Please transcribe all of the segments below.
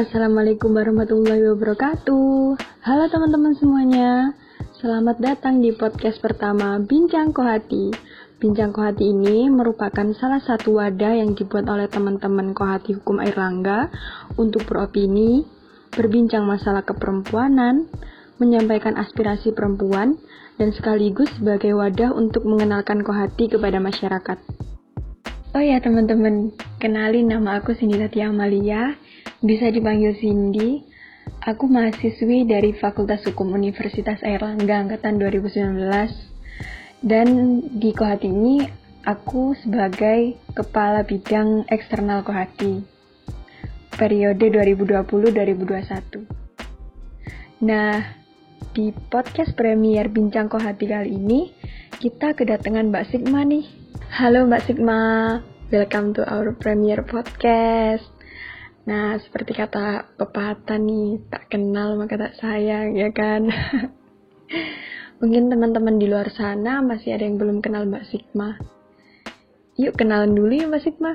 Assalamualaikum warahmatullahi wabarakatuh. Halo teman-teman semuanya. Selamat datang di podcast pertama Bincang Kohati. Bincang Kohati ini merupakan salah satu wadah yang dibuat oleh teman-teman Kohati Hukum Airlangga untuk beropini, berbincang masalah keperempuanan, menyampaikan aspirasi perempuan, dan sekaligus sebagai wadah untuk mengenalkan Kohati kepada masyarakat. Oh ya teman-teman, kenalin nama aku Cindy Tatia Amalia bisa dipanggil Cindy. Aku mahasiswi dari Fakultas Hukum Universitas Airlangga angkatan 2019. Dan di Kohati ini aku sebagai kepala bidang eksternal Kohati periode 2020-2021. Nah, di podcast premier Bincang Kohati kali ini kita kedatangan Mbak Sigma nih. Halo Mbak Sigma, welcome to our premier podcast. Nah, seperti kata pepatah nih, tak kenal maka tak sayang, ya kan? Mungkin teman-teman di luar sana masih ada yang belum kenal Mbak Sigma. Yuk kenalan dulu ya Mbak Sigma.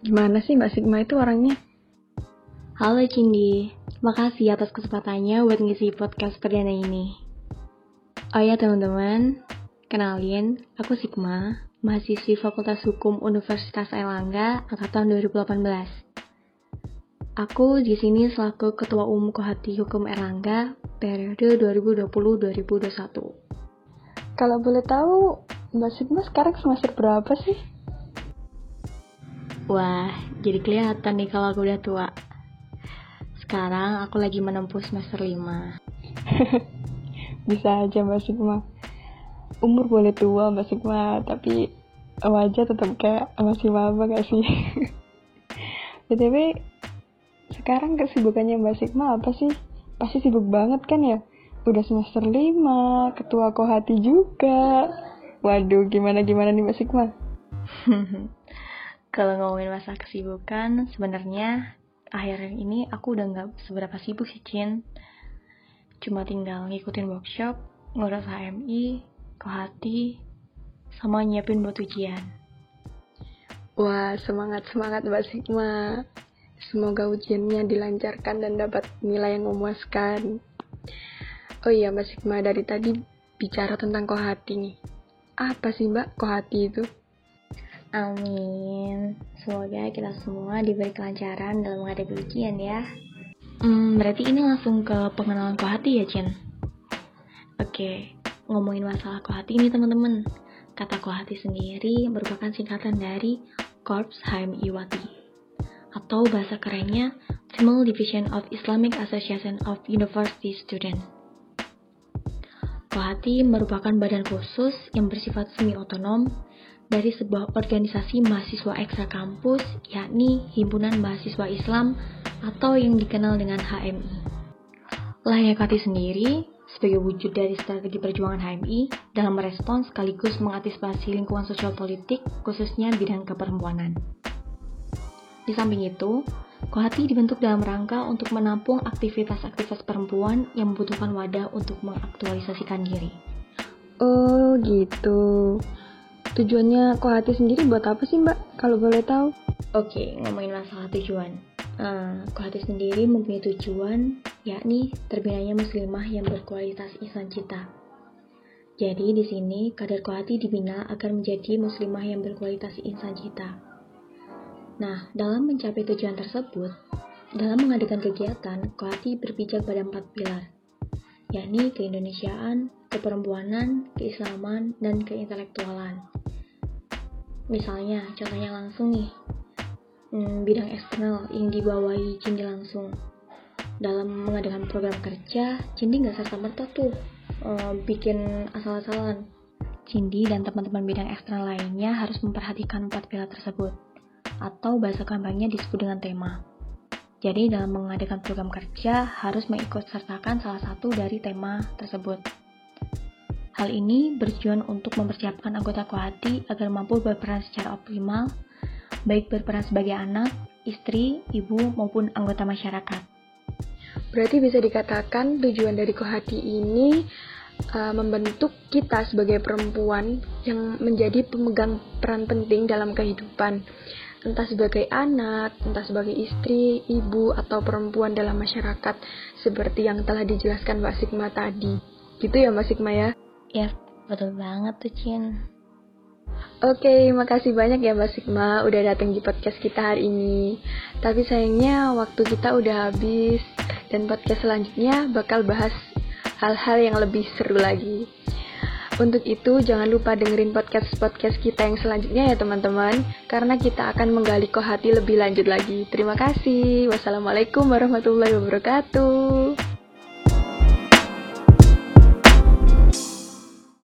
Gimana sih Mbak Sigma itu orangnya? Halo Cindy, makasih atas kesempatannya buat ngisi podcast perdana ini. Oh ya teman-teman, kenalin, aku Sigma, mahasiswi Fakultas Hukum Universitas Airlangga angkatan 2018. Aku di sini selaku Ketua Umum Kohati Hukum Erlangga periode 2020-2021. Kalau boleh tahu, Mbak Sigma sekarang semester berapa sih? Wah, jadi kelihatan nih kalau aku udah tua. Sekarang aku lagi menempuh semester 5. Bisa aja Mbak Sigma. Umur boleh tua Mbak Sigma, tapi wajah tetap kayak masih maba gak sih? BTW, sekarang kesibukannya Mbak Sigma apa sih? Pasti sibuk banget kan ya? Udah semester 5, ketua kohati juga. Waduh, gimana-gimana nih Mbak Sigma? Kalau ngomongin masa kesibukan, sebenarnya akhir ini aku udah nggak seberapa sibuk sih, Cin. Cuma tinggal ngikutin workshop, ngurus HMI, kohati, sama nyiapin buat ujian. Wah, semangat-semangat Mbak Sigma. Semoga ujiannya dilancarkan dan dapat nilai yang memuaskan. Oh iya Mbak Sigma, dari tadi bicara tentang kohati nih. Apa sih Mbak kohati itu? Amin. Semoga kita semua diberi kelancaran dalam menghadapi ujian ya. Hmm, berarti ini langsung ke pengenalan kohati ya, Cin? Oke, ngomongin masalah kohati ini teman-teman. Kata kohati sendiri merupakan singkatan dari Korps HMI Wati atau bahasa kerennya Small Division of Islamic Association of University Students. Kohati merupakan badan khusus yang bersifat semi-otonom dari sebuah organisasi mahasiswa ekstra kampus, yakni Himpunan Mahasiswa Islam atau yang dikenal dengan HMI. Layakati sendiri sebagai wujud dari strategi perjuangan HMI dalam merespons sekaligus mengantisipasi lingkungan sosial politik, khususnya bidang keperempuanan. Di samping itu, Kohati dibentuk dalam rangka untuk menampung aktivitas-aktivitas perempuan yang membutuhkan wadah untuk mengaktualisasikan diri. Oh gitu. Tujuannya Kohati sendiri buat apa sih mbak? Kalau boleh tahu? Oke, ngomongin masalah tujuan. Uh, Kohati sendiri mempunyai tujuan, yakni terbinanya muslimah yang berkualitas ihsan cita. Jadi di sini kader Kohati dibina agar menjadi muslimah yang berkualitas ihsan cita. Nah, dalam mencapai tujuan tersebut, dalam mengadakan kegiatan, Kohati berpijak pada empat pilar, yakni keindonesiaan, keperempuanan, keislaman, dan keintelektualan. Misalnya, contohnya langsung nih, hmm, bidang eksternal yang dibawahi Cindi langsung. Dalam mengadakan program kerja, Cindi nggak serta-merta tuh uh, bikin asal-asalan. Cindi dan teman-teman bidang eksternal lainnya harus memperhatikan empat pilar tersebut atau bahasa kampanye disebut dengan tema. Jadi dalam mengadakan program kerja harus mengikut sertakan salah satu dari tema tersebut. Hal ini bertujuan untuk mempersiapkan anggota Kohati agar mampu berperan secara optimal, baik berperan sebagai anak, istri, ibu, maupun anggota masyarakat. Berarti bisa dikatakan tujuan dari Kohati ini uh, membentuk kita sebagai perempuan yang menjadi pemegang peran penting dalam kehidupan entah sebagai anak, entah sebagai istri, ibu, atau perempuan dalam masyarakat, seperti yang telah dijelaskan Mbak Sigma tadi. Gitu ya Mbak Sigma ya? Ya, betul banget tuh Cin. Oke, makasih banyak ya Mbak Sigma udah datang di podcast kita hari ini. Tapi sayangnya waktu kita udah habis dan podcast selanjutnya bakal bahas hal-hal yang lebih seru lagi. Untuk itu jangan lupa dengerin podcast-podcast kita yang selanjutnya ya teman-teman. Karena kita akan menggali kohati lebih lanjut lagi. Terima kasih. Wassalamualaikum warahmatullahi wabarakatuh